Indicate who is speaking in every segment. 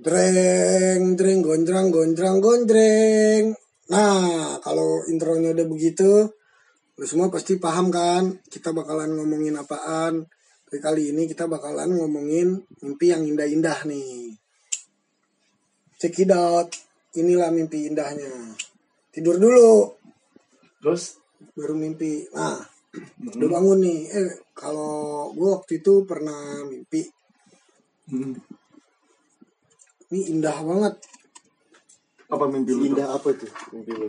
Speaker 1: Dreng, dreng, gondrang, gondrang, gondreng. Nah, kalau intronya udah begitu, lu semua pasti paham kan? Kita bakalan ngomongin apaan. Tapi kali ini kita bakalan ngomongin mimpi yang indah-indah nih. Check it out. Inilah mimpi indahnya. Tidur dulu,
Speaker 2: Terus
Speaker 1: baru mimpi. Nah, udah bangun nih. Eh, kalau gue waktu itu pernah mimpi. Ini indah banget.
Speaker 2: apa mimpi lu?
Speaker 3: Indah apa tuh mimpi lu?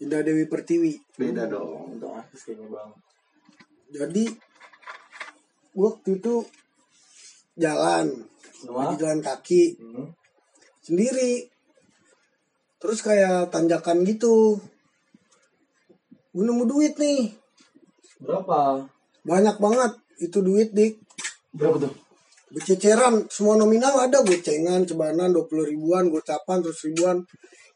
Speaker 1: Indah Dewi Pertiwi.
Speaker 2: Beda dong. Itu artis kayaknya bang.
Speaker 1: Jadi waktu itu jalan, lagi jalan kaki
Speaker 2: Hmm.
Speaker 1: sendiri. Terus kayak tanjakan gitu. Gue nemu duit nih,
Speaker 2: Berapa?
Speaker 1: banyak banget itu duit dik.
Speaker 2: Berapa tuh?
Speaker 1: Bececeran, semua nominal ada gocengan, cebanan, 20 ribuan, gocapan, terus ribuan.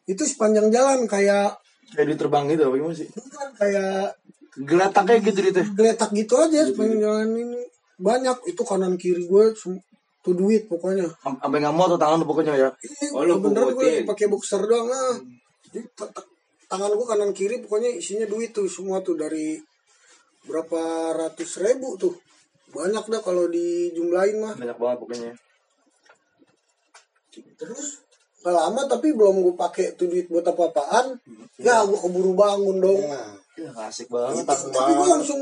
Speaker 1: Itu sepanjang jalan kayak
Speaker 2: Kayak di terbang gitu apa gimana sih?
Speaker 1: bukan kayak
Speaker 2: Gelatak kayak gitu gitu.
Speaker 1: geletak gitu aja sepanjang jalan ini. Banyak itu kanan kiri gue tuh duit pokoknya.
Speaker 2: Sampai nggak mau tuh tangan tuh pokoknya ya.
Speaker 1: Oh,
Speaker 3: lu
Speaker 1: bener gue pakai boxer doang ah. Ta- tangan gue kanan kiri pokoknya isinya duit tuh semua tuh dari berapa ratus ribu tuh. Banyak dah kalau dijumlahin mah.
Speaker 2: Banyak banget pokoknya.
Speaker 1: Terus gak lama tapi belum gue pakai tuh duit buat apa-apaan. Ya gue keburu bangun dong.
Speaker 2: Ya asik banget.
Speaker 1: Itu- tapi gue langsung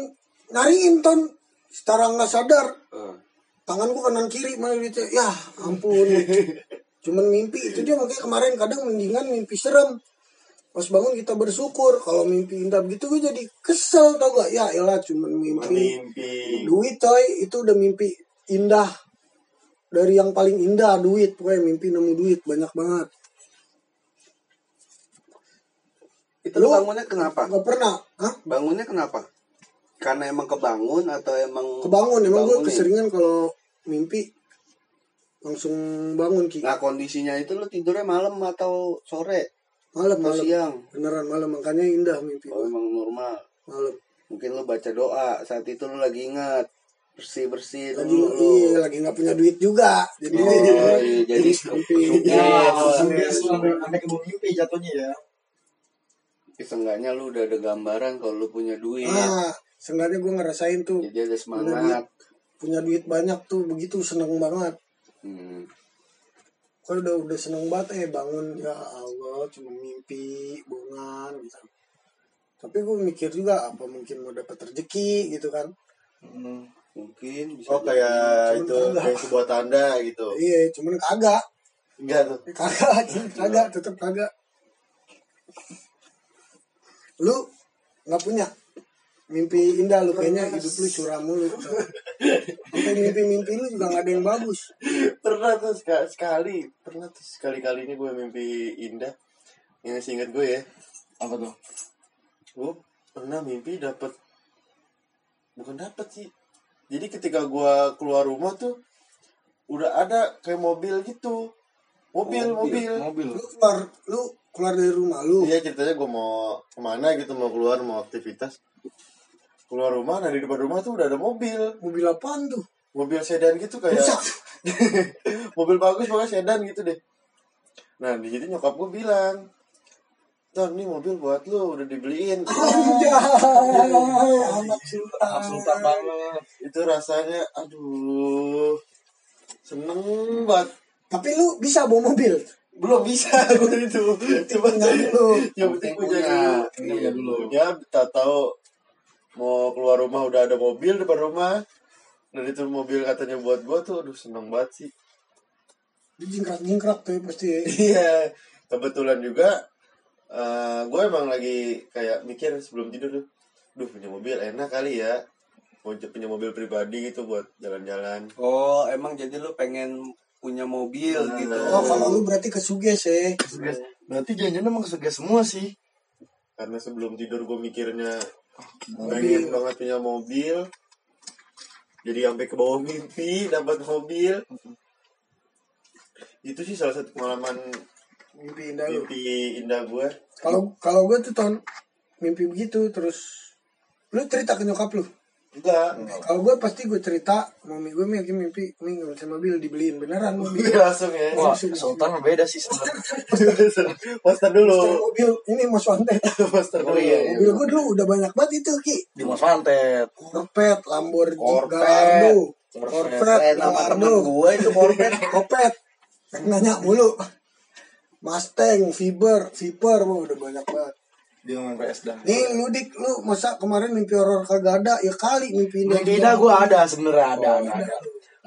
Speaker 1: nyariin ton. Secara nggak sadar.
Speaker 3: Ah.
Speaker 1: Tangan gue kanan kiri mana duitnya. Ya ampun. Cuman mimpi itu dia makanya kemarin kadang mendingan mimpi serem. Pas bangun kita bersyukur. Kalau mimpi indah begitu gue jadi kesel tau gak? Ya elah cuman mimpi.
Speaker 3: Mimpi.
Speaker 1: Duit coy itu udah mimpi indah. Dari yang paling indah duit. Pokoknya mimpi nemu duit banyak banget.
Speaker 3: Itu lu bangunnya kenapa?
Speaker 1: Gak pernah. Hah?
Speaker 3: Bangunnya kenapa? Karena emang kebangun atau emang
Speaker 1: Kebangun. Emang gue keseringan kalau mimpi langsung bangun ki.
Speaker 3: Nah kondisinya itu lu tidurnya malam atau sore
Speaker 1: Malam
Speaker 3: atau
Speaker 1: malam.
Speaker 3: siang?
Speaker 1: Beneran malam makanya indah mimpi.
Speaker 3: Oh emang normal.
Speaker 1: Malam.
Speaker 3: Mungkin lu baca doa saat itu lu lagi ingat bersih bersih
Speaker 1: lagi
Speaker 3: dulu lu.
Speaker 1: iya, lagi nggak punya duit juga jadi
Speaker 3: Oh, iya, jadi
Speaker 1: mimpi
Speaker 2: Ya, sampai sampai ke mimpi jatuhnya ya.
Speaker 3: Seenggaknya lu udah ada gambaran kalau lu punya duit.
Speaker 1: ah seenggaknya gue ngerasain tuh
Speaker 3: Jadi ada semangat.
Speaker 1: punya duit banyak tuh begitu seneng banget
Speaker 3: Hmm.
Speaker 1: Kalau udah udah seneng banget eh bangun ya Allah cuma mimpi bohongan gitu tapi gue mikir juga apa mungkin mau dapat rezeki gitu kan
Speaker 2: Hmm.
Speaker 3: Mungkin bisa
Speaker 4: Oh kayak itu
Speaker 1: enggak.
Speaker 4: kayak sebuah tanda gitu.
Speaker 1: iya cuman kagak
Speaker 4: Enggak tuh.
Speaker 1: kagak kagak tetep kagak lu nggak punya mimpi indah lu kayaknya hidup lu curam mulu sampai mimpi-mimpi lu juga nggak ada yang bagus
Speaker 4: Pernah tuh sekali, sekali pernah tuh sekali-kali ini gue mimpi indah. Yang seingat gue ya,
Speaker 2: Apa tuh?
Speaker 4: gue pernah mimpi dapat bukan dapat sih. Jadi ketika gue keluar rumah tuh udah ada kayak mobil gitu. Mobil, mobil.
Speaker 2: Mobil.
Speaker 1: lu keluar lu keluar dari rumah lu
Speaker 4: Iya ceritanya gue mau ke mana gitu mau keluar mau aktivitas keluar rumah nah di depan rumah tuh udah ada mobil.
Speaker 1: Mobil apaan tuh?
Speaker 4: Mobil sedan gitu kayak mobil bagus pokoknya sedan gitu deh. Nah di situ nyokap gue bilang Ton, ini mobil buat lu udah dibeliin.
Speaker 1: Anjay, anak sultan
Speaker 2: Sultan banget.
Speaker 4: itu rasanya aduh seneng banget.
Speaker 1: Tapi lu bisa bawa mobil?
Speaker 4: Belum bisa gue itu. Coba
Speaker 1: dulu
Speaker 4: yang penting punya
Speaker 2: ya dulu.
Speaker 4: ya tak tahu mau keluar rumah udah ada mobil depan rumah. Dan itu mobil katanya buat gua tuh aduh seneng banget sih.
Speaker 1: Jingkrak jingkrak tuh pasti.
Speaker 4: Iya kebetulan juga eh gue emang lagi kayak mikir sebelum tidur tuh duh punya mobil enak kali ya. Mau punya mobil pribadi gitu buat jalan-jalan.
Speaker 3: Oh emang jadi lu pengen punya mobil
Speaker 4: Nah,
Speaker 3: gitu.
Speaker 1: oh kalau lu berarti kesuges ya.
Speaker 2: Berarti jangan emang kesuges semua sih.
Speaker 4: karena sebelum tidur gue mikirnya. Pengen banget punya mobil. Jadi sampai ke bawah mimpi dapat mobil. Itu sih salah satu pengalaman
Speaker 1: mimpi indah lu.
Speaker 4: mimpi indah gue
Speaker 1: kalau kalau gue tuh tahun mimpi begitu terus lu cerita ke nyokap lu
Speaker 4: enggak
Speaker 1: Kalau gue pasti gue cerita, mami gue mimpi mimpi nggak bisa mobil dibeliin beneran mobil.
Speaker 4: langsung ya
Speaker 2: Wah, Sultan mah beda sih sebenarnya.
Speaker 4: poster dulu
Speaker 1: mobil ini Mas Wanted.
Speaker 4: poster dulu
Speaker 2: Oh, iya, iya.
Speaker 1: Mobil gue dulu udah banyak banget itu Ki.
Speaker 2: Di Mas Mantet.
Speaker 1: Corvette, Lamborghini,
Speaker 3: Corvette.
Speaker 1: Gallardo,
Speaker 2: Corvette.
Speaker 3: Eh, nama temen gue itu Corvette.
Speaker 1: Corvette. Nanya mulu. Mustang, Viper, Viper, udah banyak banget.
Speaker 2: Dia main PS dah.
Speaker 1: Nih lu dik, lu masa kemarin mimpi horor kagak ada? Ya kali mimpi indah.
Speaker 2: Mimpi indah gue ada sebenarnya ada, ada, ada.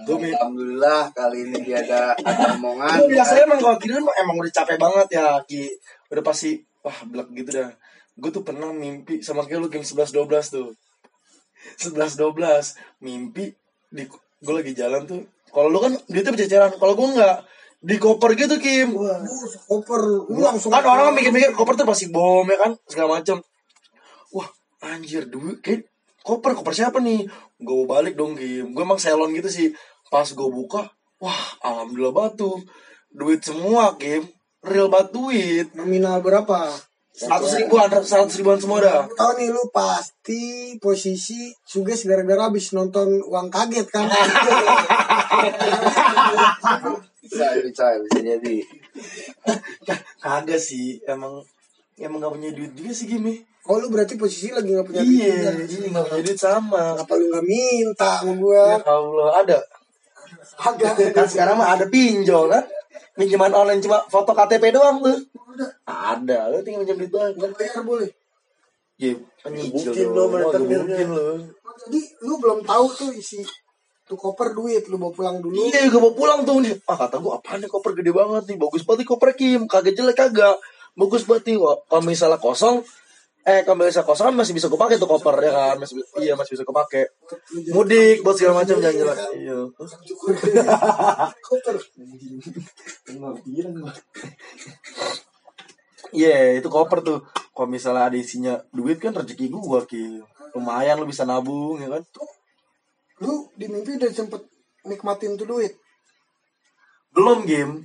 Speaker 2: Tuh mimpi.
Speaker 3: Alhamdulillah kali ini dia ada ada omongan.
Speaker 2: Gue biasanya emang kalau tidur emang- emang udah capek banget ya Ki. Udah pasti wah blek gitu dah. Gue tuh pernah mimpi sama kayak lu game 11 12 tuh. 11 12 mimpi di gue lagi jalan tuh. Kalau lu kan duitnya berceceran, kalau gue enggak di koper gitu Kim.
Speaker 1: Wah, koper, lu langsung
Speaker 2: kan orang kan mikir-mikir koper tuh pasti bom ya kan segala macam. Wah anjir duit kayak koper koper siapa nih? Gue balik dong Kim. Gue emang selon gitu sih. Pas gue buka, wah alhamdulillah batu duit semua Kim. Real banget duit.
Speaker 1: nominal berapa?
Speaker 2: Seratus ribuan, seratus ribuan semua dah.
Speaker 1: Tahu nih lu pasti posisi suges gara-gara habis nonton uang kaget kan?
Speaker 3: Bisa bisa bisa jadi.
Speaker 2: Kagak sih, emang emang gak punya duit juga sih gini.
Speaker 1: Oh lu berarti posisi lagi gak punya duit
Speaker 2: Iya, jadi gak punya duit sama.
Speaker 1: Kenapa lu gak minta sama
Speaker 2: Ya
Speaker 1: gua?
Speaker 2: Allah, ada.
Speaker 1: Agak.
Speaker 2: Kan sekarang mah ada pinjol kan. Pinjaman online cuma foto KTP doang tuh. Ada, lu tinggal pinjam duit doang.
Speaker 1: Gak bayar boleh.
Speaker 2: Ya, penyicil
Speaker 4: Mungkin
Speaker 2: dong.
Speaker 4: lo
Speaker 2: mungkin lo.
Speaker 1: Jadi lu belum tahu tuh isi tuh koper duit lu bawa pulang dulu.
Speaker 2: Iya, gue mau pulang tuh nih. Ah, kata gue apaan nih koper gede banget nih. Bagus banget nih koper Kim. Kagak jelek kagak. Bagus banget nih. Kalau misalnya kosong, eh kalau misalnya kosong kan masih bisa gue pakai tuh koper ya kan. Masih, iya masih bisa gue pakai. Mudik buat segala macam jalan-jalan. Iya.
Speaker 1: koper.
Speaker 2: Iya, itu koper tuh. Kalau misalnya ada isinya duit kan rezeki gue Kim. Lumayan lu bisa nabung ya kan.
Speaker 1: Lu di mimpi udah sempet nikmatin tuh duit.
Speaker 2: belum game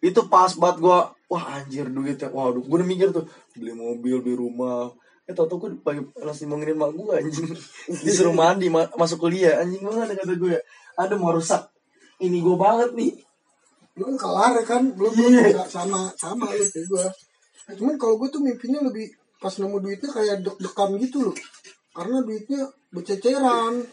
Speaker 2: itu pas banget gua wah anjir duitnya waduh gue udah mikir tuh beli mobil beli rumah eh tau tau gue pagi langsung ngomongin mak gue anjing disuruh mandi ma- masuk kuliah anjing banget kata gue ada mau rusak ini gue banget nih
Speaker 1: Lu kan kelar ya kan? Belum
Speaker 2: Iya.
Speaker 1: belum sama sama lu kayak gua. Nah, cuman kalau gue tuh mimpinya lebih pas nemu duitnya kayak deg-degan gitu loh. Karena duitnya bececeran.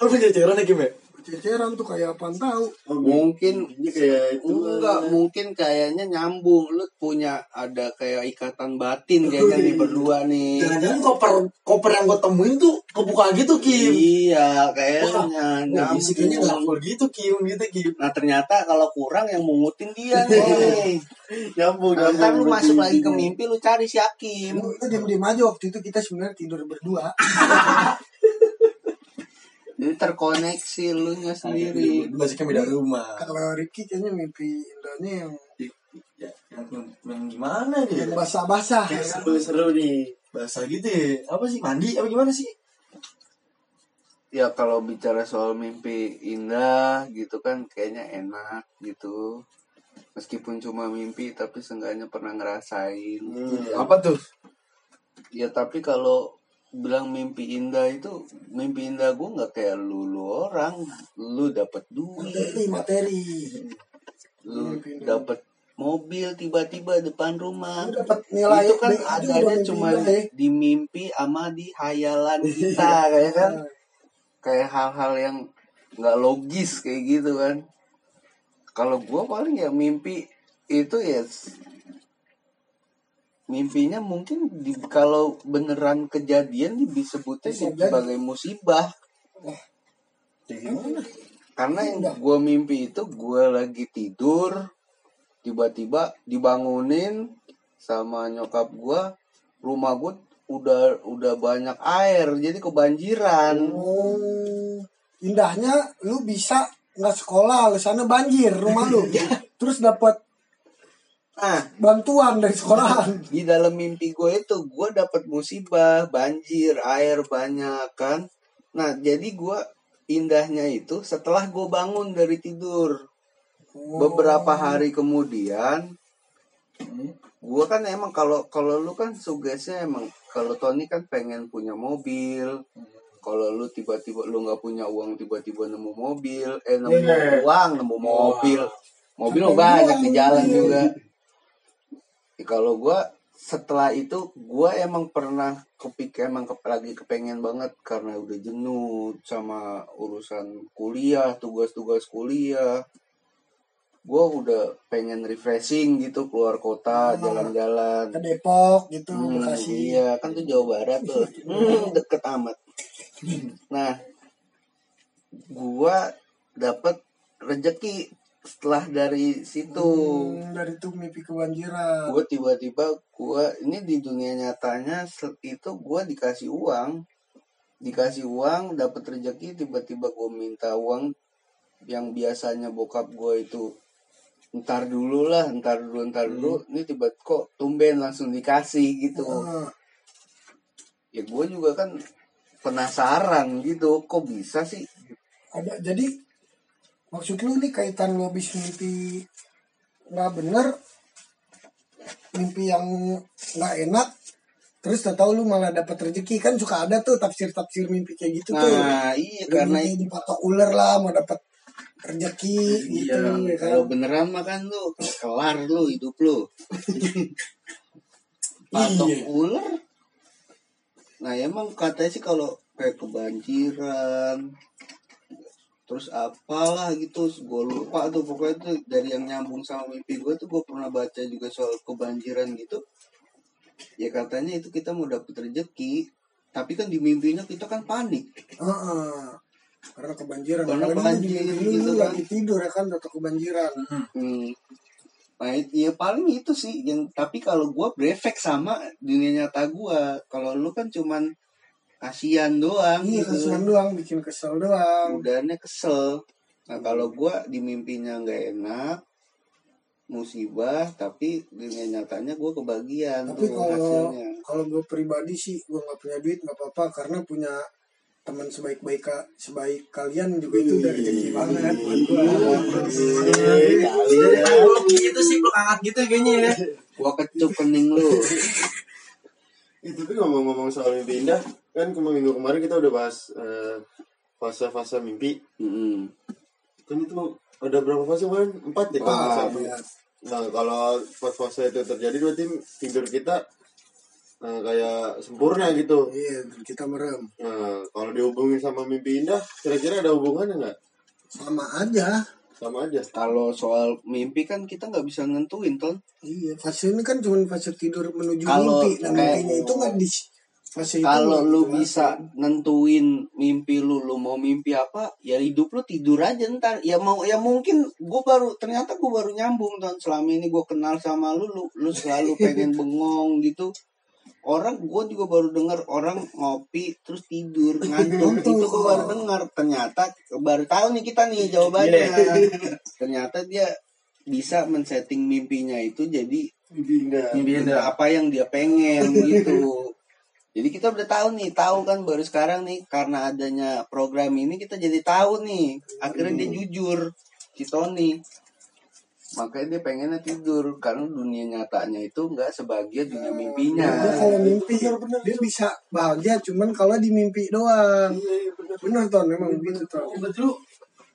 Speaker 2: Lo punya cairan ya Kim ya
Speaker 1: Bececeran tuh kayak apaan tahu.
Speaker 3: Mungkin
Speaker 4: Ini kayak itu.
Speaker 3: enggak mungkin kayaknya nyambung. Lu punya ada kayak ikatan batin kayaknya di berdua nih.
Speaker 2: Jangan-jangan koper koper yang gue temuin tuh kebuka gitu Kim.
Speaker 3: Iya kayaknya
Speaker 2: isi kayaknya nggak
Speaker 3: nyambung
Speaker 2: gitu Kim gitu Kim.
Speaker 3: Nah ternyata kalau kurang yang mungutin dia nih.
Speaker 4: Nyambung nyambung.
Speaker 3: ntar lu masuk lagi ke mimpi lu cari si Hakim.
Speaker 1: Lu itu diem-diem aja waktu itu kita sebenarnya tidur berdua.
Speaker 3: Jadi terkoneksi lu nya sendiri.
Speaker 2: Dua sih kan beda rumah
Speaker 1: Kalau Ricky kayaknya mimpi indahnya yang
Speaker 2: ya, yang, yang, yang gimana nih
Speaker 1: yang basah-basah. ya?
Speaker 4: Seru-seru nih.
Speaker 2: bahasa gitu ya apa sih mandi apa gimana sih
Speaker 3: Ya kalau bicara soal mimpi indah gitu kan kayaknya enak gitu. Meskipun cuma mimpi tapi seenggaknya pernah ngerasain.
Speaker 2: apa tuh
Speaker 3: Ya tapi kalau bilang mimpi indah itu mimpi indah gue nggak kayak lu lu orang. Lu dapat duit.
Speaker 1: Materi, materi.
Speaker 3: lu dapat mobil tiba-tiba depan rumah.
Speaker 1: Lu dapat nilai
Speaker 3: itu kan adanya cuma
Speaker 1: ya.
Speaker 3: di mimpi sama di hayalan kita kayak kan? Kayak hal-hal yang nggak logis kayak gitu kan. Kalau gua paling ya mimpi itu ya mimpinya mungkin di, kalau beneran kejadian disebutnya
Speaker 1: jadi.
Speaker 3: sebagai musibah. Karena yang gue mimpi itu gue lagi tidur tiba-tiba dibangunin sama nyokap gue rumah gue udah udah banyak air jadi kebanjiran.
Speaker 1: Oh, indahnya lu bisa nggak sekolah, sana banjir rumah lu. Terus dapat
Speaker 3: nah.
Speaker 1: Bantuan dari sekolahan.
Speaker 3: di dalam mimpi gue itu gue dapat musibah banjir air banyak kan? Nah jadi gue indahnya itu setelah gue bangun dari tidur. Beberapa hari kemudian gua kan emang kalau kalau lu kan sugesnya emang kalau Tony kan pengen punya mobil. Kalau lu tiba-tiba lu nggak punya uang tiba-tiba nemu mobil eh nemu
Speaker 1: Iya.
Speaker 3: uang nemu mobil. Mobil mah banyak di jalan juga Ya, kalau gua setelah itu gua emang pernah kepik emang ke, lagi kepengen banget karena udah jenuh sama urusan kuliah tugas-tugas kuliah. Gua udah pengen refreshing gitu keluar kota
Speaker 1: Ah.
Speaker 3: jalan-jalan.
Speaker 1: ke Depok gitu
Speaker 3: Hmm,
Speaker 1: Bekasi
Speaker 3: iya kan tuh Jawa Barat tuh. Hmm, deket amat. Nah gua dapet rezeki setelah dari situ.
Speaker 1: Hmm, dari itu mimpi kebanjiran.
Speaker 3: Gue tiba-tiba gue ini di dunia nyatanya itu gue dikasih uang. Dikasih uang dapat rezeki tiba-tiba gue minta uang yang biasanya bokap gue itu ntar dulu lah ntar dulu ntar dulu. Ini tiba kok tumben langsung dikasih gitu.
Speaker 1: Ah,
Speaker 3: ya gue juga kan penasaran gitu kok bisa sih?
Speaker 1: Ada jadi maksud lu nih kaitan lu habis mimpi nggak bener mimpi yang nggak enak terus tak tahu lu malah dapat rezeki. Kan suka ada tuh tafsir tafsir mimpi kayak gitu tuh.
Speaker 3: Nah iya
Speaker 1: Lu
Speaker 3: karena
Speaker 1: mimpi dipatok ular lah mau dapat rezeki gitu ya kan?
Speaker 3: kalau beneran makan lu kelar lu hidup lu. Patok
Speaker 1: Iya.
Speaker 3: ular? Nah emang katanya sih kalau kayak kebanjiran terus apalah gitu gue lupa tuh pokoknya tuh dari yang nyambung sama mimpi gue tuh gue pernah baca juga soal kebanjiran gitu ya katanya itu kita mau dapet rezeki tapi kan di mimpinya kita kan panik
Speaker 1: Heeh. karena kebanjiran
Speaker 3: Karena banjir
Speaker 1: lu,
Speaker 3: gitu kan.
Speaker 1: lagi tidur ya kan atau kebanjiran
Speaker 3: Hmm. Nah, it- ya paling itu sih yang tapi kalau gua berefek sama dunia nyata gua. Kalau lu kan cuman kasihan doang
Speaker 1: iya
Speaker 3: gitu.
Speaker 1: kasihan doang bikin kesel doang
Speaker 3: Udahnya kesel. Nah, kalau gua di mimpinya nggak enak musibah tapi dunia nyatanya gua kebagian
Speaker 1: tapi
Speaker 3: tuh
Speaker 1: kalau
Speaker 3: hasilnya.
Speaker 1: kalau gue pribadi sih gue nggak punya duit nggak apa-apa karena punya teman sebaik baik sebaik kalian juga itu udah rezeki banget buat gue
Speaker 2: Jadi gitu sih, peluk hangat gitu kayaknya ya.
Speaker 3: Gua kecup kening lu.
Speaker 4: Eh, tapi ngomong-ngomong soal mimpi indah, kan kemarin minggu kemarin kita udah bahas eh, fase-fase mimpi.
Speaker 3: Mm-mm.
Speaker 4: Kan itu ada berapa fase kemarin? Empat ya nggak
Speaker 3: Empat,
Speaker 4: salah. Nah kalau empat fase itu terjadi berarti tidur kita eh, kayak sempurna gitu.
Speaker 1: iya kita merem
Speaker 4: Nah kalau dihubungin sama mimpi indah, kira-kira ada hubungannya nggak?
Speaker 1: sama aja
Speaker 4: Sama aja.
Speaker 3: Kalau soal mimpi kan kita nggak bisa nentuin, Ton.
Speaker 1: iya fase ini kan cuma fase tidur menuju
Speaker 3: Kalau
Speaker 1: mimpi dan
Speaker 3: kayak-
Speaker 1: mimpinya itu nggak di fase itu
Speaker 3: kalau lu
Speaker 1: dijelasin.
Speaker 3: bisa nentuin mimpi lu lu mau mimpi apa ya hidup lu tidur aja ntar ya mau ya mungkin gue baru ternyata gue baru nyambung dan selama ini gue kenal sama lu lu lu selalu pengen bengong gitu orang gue juga baru dengar orang ngopi terus tidur ngantuk itu gue baru dengar ternyata baru tahu nih kita nih jawabannya ternyata dia bisa men-setting mimpinya itu jadi
Speaker 4: Mimpi indah.
Speaker 2: Mimpi indah.
Speaker 3: apa yang dia pengen gitu. Jadi kita udah tahu nih, tahu kan baru sekarang nih karena adanya program ini kita jadi tahu nih. Akhirnya dia jujur si Tony. Makanya dia pengennya tidur karena dunia nyatanya itu nggak sebagian dunia mimpinya.
Speaker 1: dia kalau mimpi dia bisa bahagia cuman kalau di mimpi doang bener ton memang begitu ton
Speaker 2: Oh, berarti lu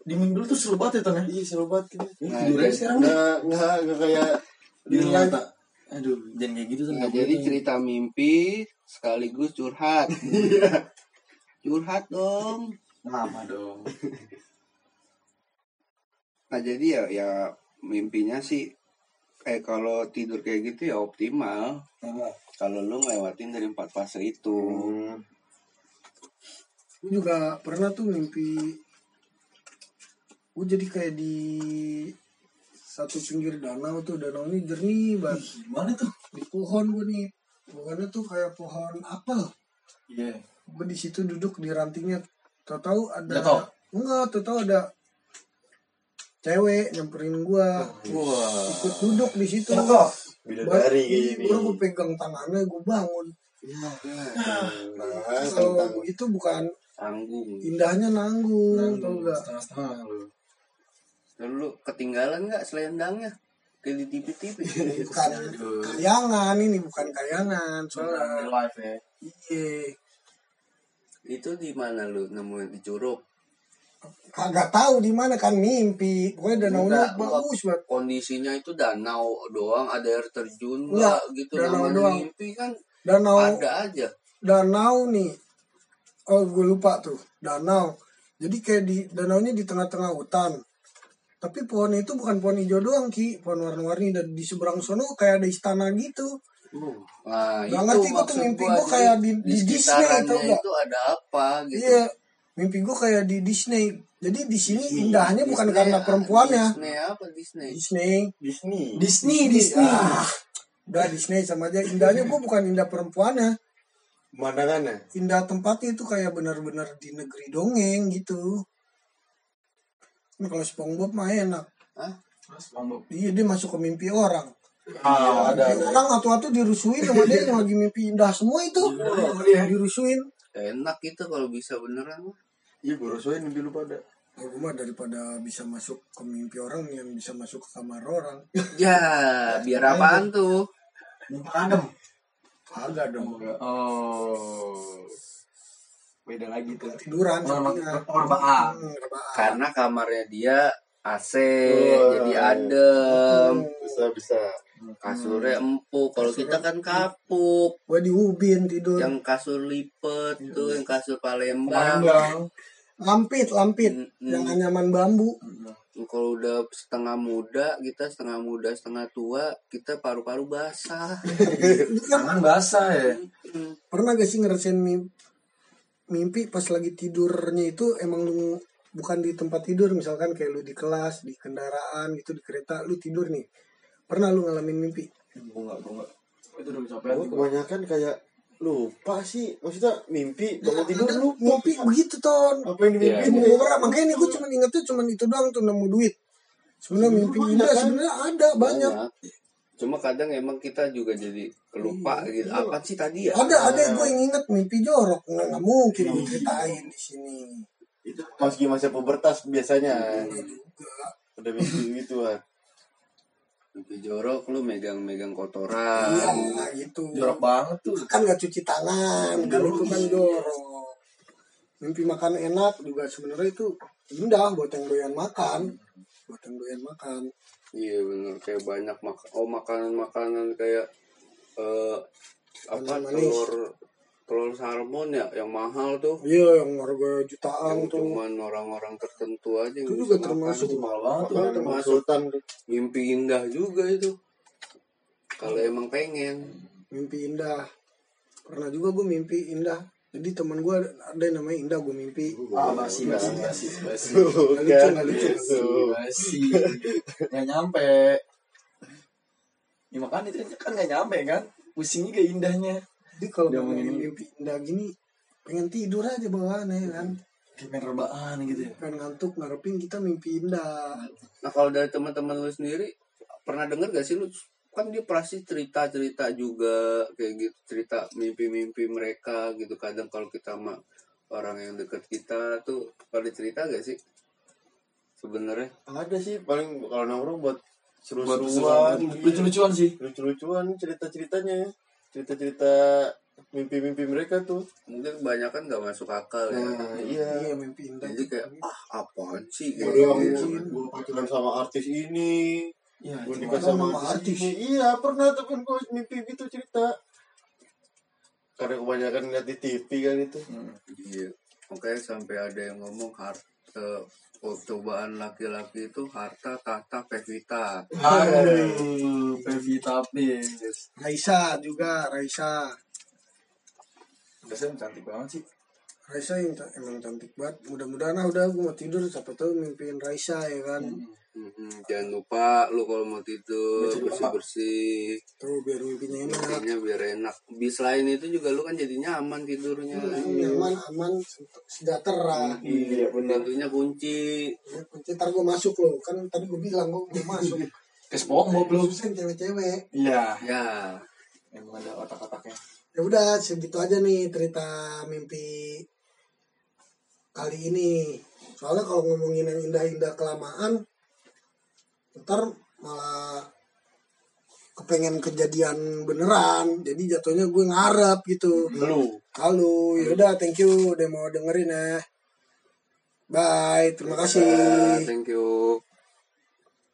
Speaker 2: di mimpi tuh seru banget ya, Ton ya?
Speaker 4: Iya seru banget gitu.
Speaker 3: Nah,
Speaker 2: Tidur aja
Speaker 3: jadi-
Speaker 2: sekarang.
Speaker 4: Nggak nggak nggak kayak
Speaker 2: Di nyata. Aduh, jangan kayak gitu.
Speaker 3: Nah, jadi cerita mimpi sekaligus curhat. curhat dong.
Speaker 2: Lama dong.
Speaker 3: Nah jadi ya ya mimpinya sih eh kalau tidur kayak gitu ya optimal. Kalau lu ngelewatin dari empat fase itu.
Speaker 4: Hmm.
Speaker 1: gue juga pernah tuh mimpi gue jadi kayak di satu pinggir danau tuh danau ini jernih banget
Speaker 2: Gimana tuh?
Speaker 1: di pohon gue nih pohonnya tuh kayak pohon apel
Speaker 2: Iya.
Speaker 1: gue di situ duduk di rantingnya tau tahu ada
Speaker 2: Jatuh?
Speaker 1: enggak tau tahu ada cewek nyamperin gue
Speaker 3: Wah.
Speaker 1: ikut duduk di situ
Speaker 4: Bidadari kayak ini.
Speaker 1: baru gue pegang tangannya gue bangun
Speaker 4: Nah,
Speaker 1: kalau
Speaker 4: tentang
Speaker 1: begitu bukan
Speaker 3: Tanggung.
Speaker 1: indahnya nanggung tau gak
Speaker 2: Setengah-setengah lu.
Speaker 3: Ketinggalan nggak selendangnya? kayak di TV-TV.
Speaker 1: bukan kayangan ini bukan kayangan soalnya
Speaker 2: live ya
Speaker 1: iya
Speaker 3: Itu di mana lu nemuin di Curug?
Speaker 1: Kagak tahu di mana kan mimpi. Pokoknya danaunya
Speaker 3: Enggak,
Speaker 1: bagus banget.
Speaker 3: Kondisinya itu danau doang, ada air terjun
Speaker 1: enggak
Speaker 3: gitu.
Speaker 1: danau
Speaker 3: namanya
Speaker 1: doang.
Speaker 3: mimpi kan
Speaker 1: danau
Speaker 3: ada aja.
Speaker 1: danau nih. Oh gue lupa tuh. Danau. Jadi kayak di danaunya di tengah-tengah hutan. Tapi pohon itu bukan pohon hijau doang ki. Pohon warna-warni. Dan di seberang sono kayak ada istana gitu.
Speaker 3: Nah,
Speaker 1: Nggak
Speaker 3: itu
Speaker 1: ngerti gua tuh mimpi
Speaker 3: Jadi,
Speaker 1: kayak di-
Speaker 3: di
Speaker 1: di Disney nggak?
Speaker 3: itu ada apa gitu.
Speaker 1: iya mimpi gue kayak di Disney jadi di sini indahnya bukan
Speaker 3: Disney,
Speaker 1: karena
Speaker 3: ah,
Speaker 1: perempuannya
Speaker 3: Disney apa Disney?
Speaker 1: Disney
Speaker 4: Disney
Speaker 2: Disney Disney
Speaker 1: Ah, udah Disney sama aja indahnya gue bukan indah perempuannya
Speaker 4: pemandangannya
Speaker 1: indah tempatnya itu kayak benar-benar di negeri dongeng gitu. Nah, kalau SpongeBob mah enak.
Speaker 3: Hah?
Speaker 1: Iya dia masuk ke mimpi orang.
Speaker 4: ah ada
Speaker 1: Mimpi orang atau-atau dirusuin sama dia yang lagi mimpi indah semua itu. Dirusuin.
Speaker 3: Enak itu kalau bisa beneran.
Speaker 4: Iya gue rusuhin mimpi lu pada
Speaker 1: Oh, gue mah daripada bisa masuk ke mimpi orang yang bisa masuk ke kamar orang.
Speaker 3: Ya, biar apaan tuh?
Speaker 2: adem
Speaker 1: Agak dong.
Speaker 2: oh beda lagi tuh
Speaker 1: Tiduran
Speaker 2: Oh,
Speaker 1: sampingan.
Speaker 2: rebahan.
Speaker 1: Hmm.
Speaker 3: Karena kamarnya dia AC, jadi adem.
Speaker 4: bisa bisa
Speaker 3: Kasurnya empuk. Kalau kita kan kapuk.
Speaker 1: Gue di ubin tidur.
Speaker 3: Yang kasur lipet tuh, yang kasur Palembang.
Speaker 2: Palembang
Speaker 1: Lampit, lampit.
Speaker 3: Mm-mm.
Speaker 1: Yang anyaman bambu.
Speaker 3: Kalau udah setengah muda, kita setengah muda, setengah tua, kita paru-paru basah.
Speaker 2: tangan basah ya
Speaker 3: Hmm.
Speaker 1: Pernah gak sih ngerasain mimpi, mimpi pas lagi tidurnya itu emang lu bukan di tempat tidur misalkan kayak lu di kelas, di kendaraan gitu di kereta lu tidur nih. Pernah lu ngalamin mimpi?
Speaker 2: gue nggak gue nggak itu udah
Speaker 4: gue kebanyakan kayak lupa sih maksudnya mimpi bangun tidur
Speaker 1: Ada
Speaker 4: lupa
Speaker 1: mimpi begitu ton.
Speaker 4: apa yang
Speaker 3: Iya.
Speaker 4: dimimpiin
Speaker 1: Cuma beberapa makanya gue cuma ingetnya cuma itu doang tuh nemu duit. Sebenarnya mimpi indah sebenarnya ada banyak.
Speaker 3: Cuma kadang emang kita juga jadi kelupa gitu. Apa sih tadi ya?
Speaker 1: Ada ada gue yang inget mimpi jorok nggak nggak mungkin gue ceritain di sini.
Speaker 4: itu meski masa pubertas biasanya udah mimpi gitu kan
Speaker 3: Mimpi jorok lu megang-megang kotoran.
Speaker 1: Iya gitu.
Speaker 2: jorok banget tuh.
Speaker 1: Kan nggak cuci tangan kan itu kan jorok. Mimpi makan enak juga sebenarnya itu indah buat yang doyan makan. Buat yang doyan makan.
Speaker 3: Iya bener. Kayak banyak mak oh makanan-makanan kayak eh apa telur telur salmon ya yang mahal tuh.
Speaker 1: iya yang harga jutaan
Speaker 3: Yang
Speaker 1: tuh.
Speaker 3: cuman orang-orang tertentu aja
Speaker 1: itu
Speaker 3: bisa
Speaker 1: juga
Speaker 3: makan.
Speaker 1: termasuk.
Speaker 2: mahal banget tuh
Speaker 4: tuh.
Speaker 3: mimpi indah juga itu. Kalau emang pengen.
Speaker 1: mimpi indah. Pernah juga gue mimpi indah. Jadi teman gue ada yang namanya indah gue mimpi.
Speaker 2: Ah basi basi basi basi.
Speaker 1: Nggak lucu nggak lucu
Speaker 2: basi nggak nyampe. Ya makanya itu kan nggak nyampe kan? Pusing juga indahnya
Speaker 1: jadi kalau ngomongin mimpi indah gini pengen tidur aja bawaannya kan?
Speaker 2: Kayak main rebahan gitu ya.
Speaker 1: Pengen ngantuk ngarepin kita mimpi indah
Speaker 3: Nah kalau dari teman-teman lu sendiri pernah denger gak sih lu? Kan dia pasti cerita-cerita juga kayak gitu cerita mimpi-mimpi mereka gitu. Kadang kalau kita sama orang yang deket kita tuh pada cerita gak sih? Sebenarnya.
Speaker 4: Ada sih paling kalau nongkrong buat
Speaker 2: buat
Speaker 4: seru-seruan.
Speaker 2: lucu-lucuan sih.
Speaker 4: Lucu-lucuan cerita-ceritanya cerita-cerita mimpi-mimpi mereka tuh.
Speaker 3: Mungkin kebanyakan gak masuk akal ya.
Speaker 4: Nah iya
Speaker 1: iya. mimpi indah
Speaker 3: jadi kayak ah apaan sih?
Speaker 4: Gue
Speaker 3: gitu.
Speaker 4: gue pacaran sama artis ini.
Speaker 2: Ya
Speaker 4: gue nikah sama
Speaker 1: sama
Speaker 4: artis
Speaker 1: artis.
Speaker 4: ini. iya pernah tuh kan gue mimpi gitu cerita. Karena kebanyakan lihat di TV kan itu.
Speaker 2: Hmm.
Speaker 3: iya. Makanya sampai ada yang ngomong harta oh, cobaan laki-laki itu harta tahta pevita.
Speaker 2: Aduh Pevita please.
Speaker 1: Raisa juga Raisa.
Speaker 2: Biasanya cantik banget sih.
Speaker 1: Raisa yang emang cantik banget. Mudah-mudahan ah udah gue mau tidur siapa tahu mimpiin Raisa ya kan
Speaker 3: Mm-mm, jangan lupa lu kalau mau tidur
Speaker 2: Bersih
Speaker 3: bersih bersih
Speaker 1: tuh biar mimpinya enak.
Speaker 3: Intinya biar enak. Bis lain itu juga lu kan jadi nyaman tidurnya.
Speaker 1: nyaman aman sejahtera.
Speaker 2: Iya benar.
Speaker 3: Tentunya kunci.
Speaker 1: ya, kunci ntar gue masuk loh kan tadi gue bilang gue mau masuk.
Speaker 2: Ke SpongeBob lu
Speaker 1: Susahin cewek-cewek.
Speaker 2: Iya.
Speaker 3: Ya,
Speaker 2: emang ada otak-otaknya.
Speaker 1: Ya udah segitu aja nih cerita mimpi kali ini. Soalnya kalau ngomongin yang indah-indah kelamaan ntar malah kepengen kejadian beneran. Jadi jatuhnya gue ngarep gitu.
Speaker 4: Lu.
Speaker 1: halo yaudah thank you. Udah mau dengerin ya. Bye. Terima kasih.
Speaker 3: Thank you